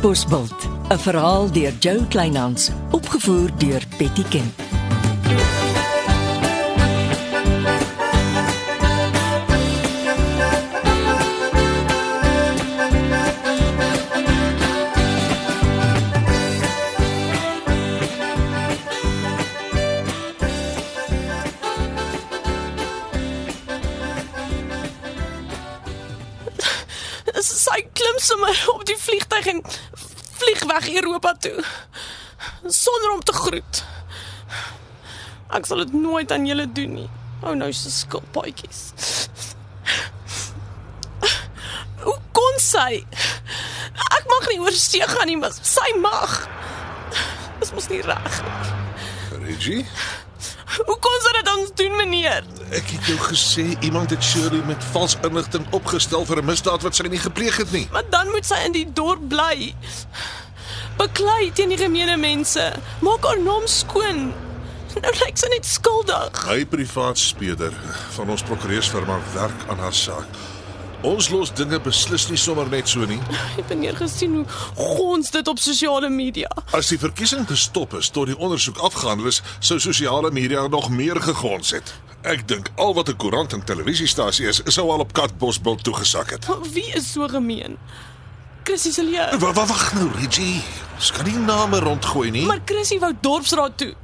Bosbult, 'n verhaal deur Jo Kleinhans, opgevoer deur Betty Kemp. Sy klim sommer op die vliegtyg en weg Europa toe sonder om te groet. Ek sal dit nooit aan julle doen nie. Ou nou se skilpaadjies. Hoe kon sy? Ek mag nie oor see gaan nie, maar sy mag. Dis mos nie reg nie. Reggie, Hoe kon sy dit ons doen, meneer? ek het jou gesê iemand het Shirley met vals inligting opgestel vir 'n misdaad wat sy nie gepleeg het nie. Maar dan moet sy in die dorp bly. Beklei teen die gemene mense. Maak haar naam skoon. Nou lyk sy net skuldig. Hy privaat speeder van ons prokureursfirma werk aan haar saak. Ons los dinge beslis nie sommer net so nie. Ek het neer gesien hoe gons dit op sosiale media. As die verkiesing gestop is tot die ondersoek afgehandel is, sou sosiale media nog meer gegons het. Ek dink al wat 'n koerant en televisiestasie is, sou al op Katbosbil toegesak het. Wie is so gemeen? Chrissy se leer. Wag, wag nou, Reggie. Ons kan nie name rondgooi nie. Maar Chrissy wou dorpsraad toe.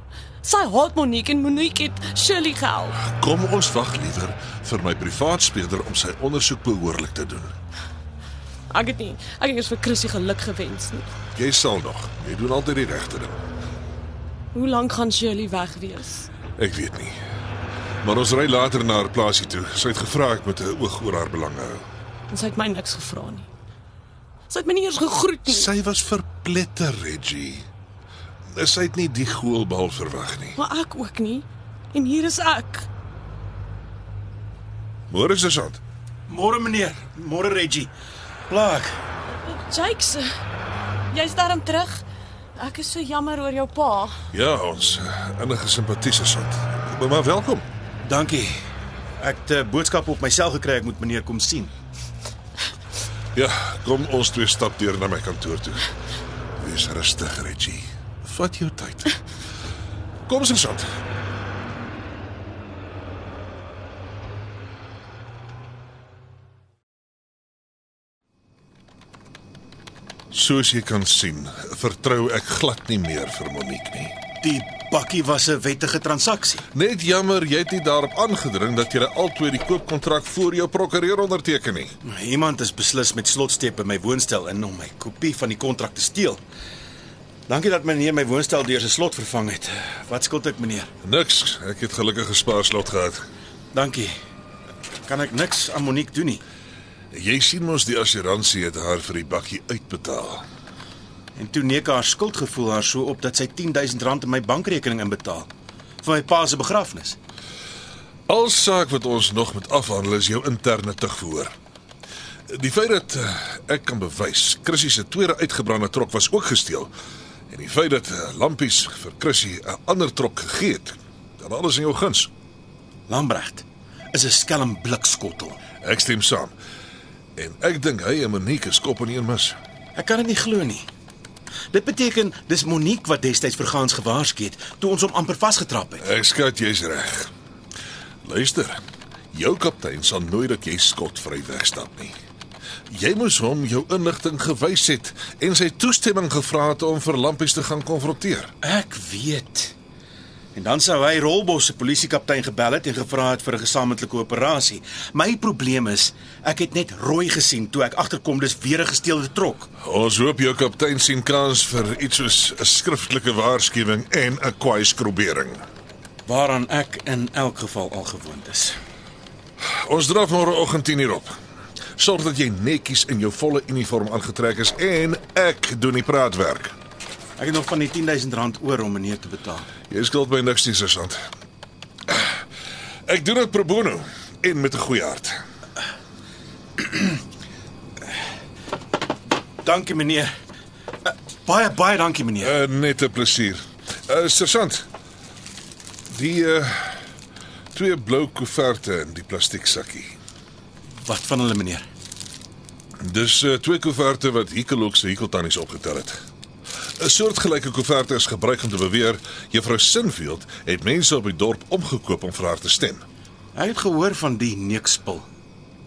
Sy haat Monique en Monique het Shirley gehelp. Kom ons wag liewer vir my privaat speeder om sy ondersoek behoorlik te doen. Ek het nie. Ek het eers vir Chrissy geluk gewens nie. Jy sal nog. Jy doen altyd die regte ding. Hoe lank gaan Shirley weg wees? Ek weet nie. Maar ons ry later na haar plaasie toe. Sy het gevra ek moet 'n oog oor haar belange hou. En sy het my niks gevra nie. Sy het my nie eers gegroet nie. Sy was verpletter, Reggie. Sy het nie die goelbal verwag nie. Maar ek ook nie. En hier is ek. Môre is dit. Môre meneer, môre Reggie. Plaak. Jakes, eh, jy's daarom terug. Ek is so jammer oor jou pa. Ja, ons uh, innige simpatie is sant. Maar, maar welkom. Dankie. Ek het 'n boodskap op my sel gekry ek moet meneer kom sien. Ja, kom ons twee stap deur na my kantoor toe. Wees rustig, Reggie. Vat jou tyd. Kom sergeant. Soos jy kan sien, vertrou ek glad nie meer vir Monique nie. Die bakkie was 'n wettige transaksie. Net jammer jy het nie daarop aangedring dat jy albei die koopkontrak voor jou prokureur onderteken nie. Iemand is beslis met slotsteep by my woonstel in om my kopie van die kontrak te steel. Dankie dat meneer my woonstel deur sy slot vervang het. Wat skuld ek meneer? Niks, ek het gelukkig 'n spaarslot gehad. Dankie. Kan ek niks aan Monique doen nie? Jy sien mos die assuransie het haar vir die bakkie uitbetaal. En toe neek haar skuldgevoel haar so op dat sy 10000 rand in my bankrekening inbetaal vir my pa se begrafnis. Al saak wat ons nog moet afhandel is jou interne tugverhoor. Die feit dat uh, ek kan bewys Chrissy se tweede uitgebrande trok was ook gesteel en die feit dat uh, Lampies vir Chrissy 'n ander trok gegee het, dan alles in jou guns. Lambregt is 'n skelm blikskottel. Ek stem saam. En ek dink hy en Monique is kop in een mis. Ek kan dit nie glo nie. Dit beteken dis Monique wat destyds vir Gans gewaarsku het toe ons hom amper vasgetrap het. Ek skat jy's reg. Luister. Jou kaptein sal nooit dat jy skotvry wegstap nie. Jy moes hom jou inligting gewys het en sy toestemming gevra het om vir Lampies te gaan konfronteer. Ek weet. En dan sou hy Rolbos se polisiekaptein gebel het en gevra het vir 'n gesamentlike operasie. My probleem is, ek het net rooi gesien toe ek agterkom dis weer 'n gesteelde trok. Ons hoop jou kaptein sien kans vir iets soos 'n skriftelike waarskuwing en 'n kwaai skrobering. Waaraan ek in elk geval al gewoond is. Ons draf môreoggend 10:00 op. Sorg dat jy netjies in jou volle uniform aangetrek is en ek doen die praatwerk. Ek het nog van die 10000 rand oor om meneer te betaal. Jy skuld my niks nie, sergeant. Ek doen dit pro bono en met 'n goeie hart. Dankie meneer. Uh, baie baie dankie meneer. Uh, net 'n plesier. Uh, sergeant. Die uh twee blou koeverte in die plastiek sakkie. Wat van hulle meneer? Dis uh, twee koeverte wat Hikkelok se Hikkeltannies opgetel het. 'n Soortgelyke koeverte is gebruik om te beweer juffrou Sinfield het mense op die dorp omgekoop om vir haar te stem. Ek het gehoor van die neukspul.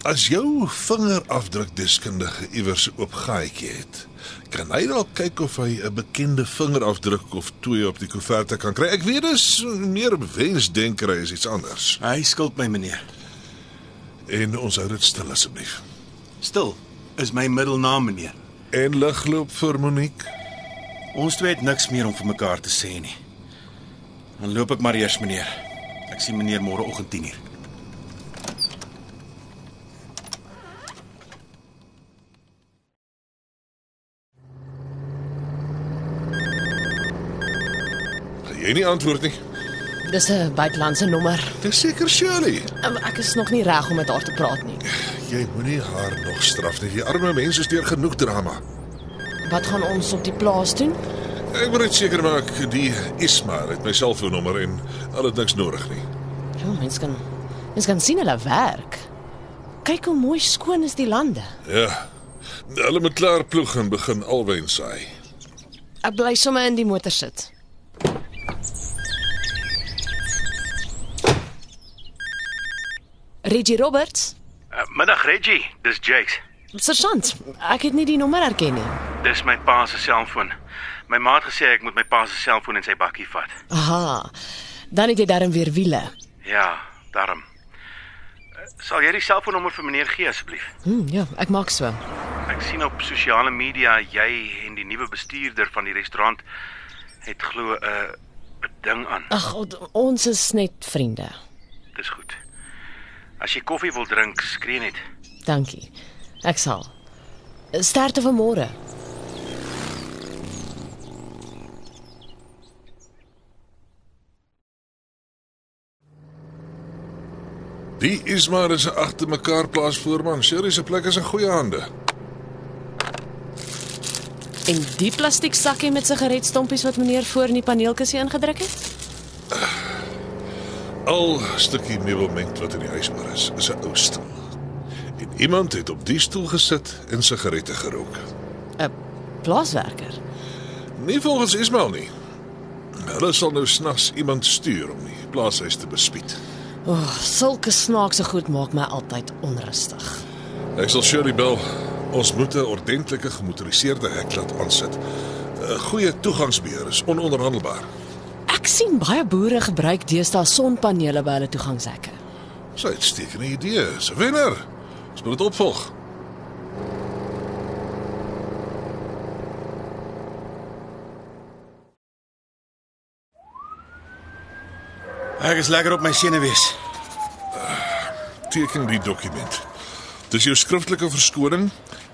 As jou vingerafdrukdeskundige iewers oop gaatjie het, kan hy dalk kyk of hy 'n bekende vingerafdruk of twee op die koeverte kan kry. Ek weet dis meer wensdenkery is iets anders. Hy skuld my meneer. En ons hou dit stil asseblief. Stil is my middelnaam meneer. En ligloop vir Monique. Ons twee het niks meer om vir mekaar te sê nie. Dan loop ek maar eers meneer. Ek sien meneer môreoggend 10:00. Jy nie antwoord nie. Dis 'n buitelandse nommer. Dis seker Shirley. Um, Ek is nog nie reg om met haar te praat nie. Jy moenie haar nog straf nie. Die arme mense is deur genoeg drama. Wat gaan ons op die plaas doen? Ek moet net seker maak die Ismail het my selfoonnommer en al het niks nodig nie. Ja, mens kan mens kan sien hulle werk. Kyk hoe mooi skoon is die lande. Ja. Hulle moet klaar ploeg en begin alwyn saai. Ek bly sommer in die motor sit. Reggie Roberts, Uh, middag Reggie, dis Jakes. sergeant. Ek het nie die nommer herken nie. Dis my pa se selfoon. My ma het gesê ek moet my pa se selfoon in sy bakkie vat. Aha. Dan het jy darm weer wiele. Ja, daarom. Uh, Sal jy die selfoonnommer vir meneer gee asseblief? Hm, ja, ek maak so. Ek sien op sosiale media jy en die nuwe bestuurder van die restaurant het glo 'n uh, ding aan. Ag, ons is net vriende. Dis goed. As jy koffie wil drink, skree net. Dankie. Ek sal. Sterkte vir môre. Die Ismail is 'n agter mekaar plaasvoorman. Shirley se plek is in goeie hande. En die plastiek sakkie met sigaretstompies wat meneer voor in die paneelkussie ingedruk het? Al stukkie meubelment wat in die huis maar is, is 'n ou stoel. En iemand het op die stoel gesit en sigarette gerook. 'n Plaaswerker. Nie volgens Ismail nie. Hulle sal nou snags iemand stuur om die plaashuis te bespied. O, oh, sulke snaakse goed maak my altyd onrustig. Ek sal Shirley bel. Ons moet 'n ordentlike gemotoriseerde hek laat aansit. 'n Goeie toegangsbeheer is ononderhandelbaar. Ek sien baie boere gebruik deesdae sonpanele by hulle toegangshekke. Dis 'n uitstekende idee. Dis 'n wenner. Ons moet dit opvolg. Ek is lekker op my senuwees. Teken die dokument. Dis jou skriftelike verskoning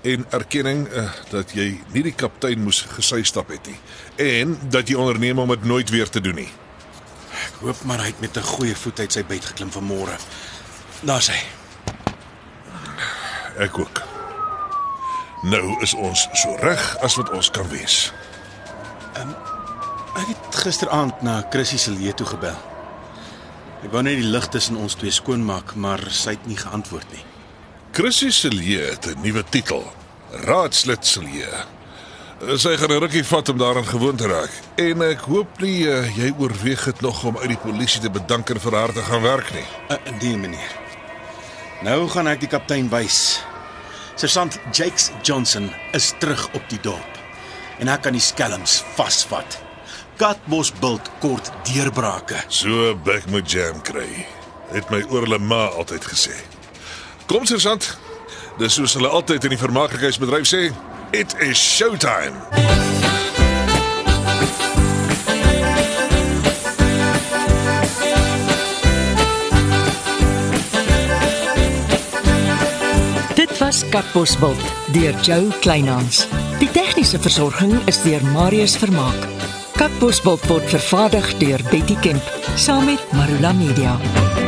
en erkenning uh, dat jy nie die kaptein moes gesy stap het nie en dat jy onderneem om dit nooit weer te doen nie. Ek hoop maar hy het met 'n goeie voet uit sy bed geklim vanmôre. Daar's hy. Ek ook. Nou is ons so reg as wat ons kan wees. Ek het gisteraand na Chrissy se leë toe gebel. Ek wou net die lig tussen ons twee skoonmaak, maar sy het nie geantwoord nie. Chrissy se leë het 'n nuwe titel. Raadslid se leë. Sy gaan 'n rukkie vat om daaraan gewoon te raak. En ek hoop nie uh, jy oorweeg dit nog om uit die polisie te bedank en vir haar te gaan werk nie. Uh, nee meneer. Nou gaan ek die kaptein wys. Sergeant Jakes Johnson is terug op die dorp en ek kan die skelms vasvat. Katbos bult kort deurbrake. So bek moet jam kry. Het my oorle ma altyd gesê. Kom sergeant. Dis soos hulle altyd in die vermaaklikheidsbedryf sê, it is showtime. Dit was Katbosveld deur Jo Kleinhans. Die tegniese versorging is deur Marius Vermaak. Katbosveld word vervaardig deur Betty Kemp saam met Marula Media.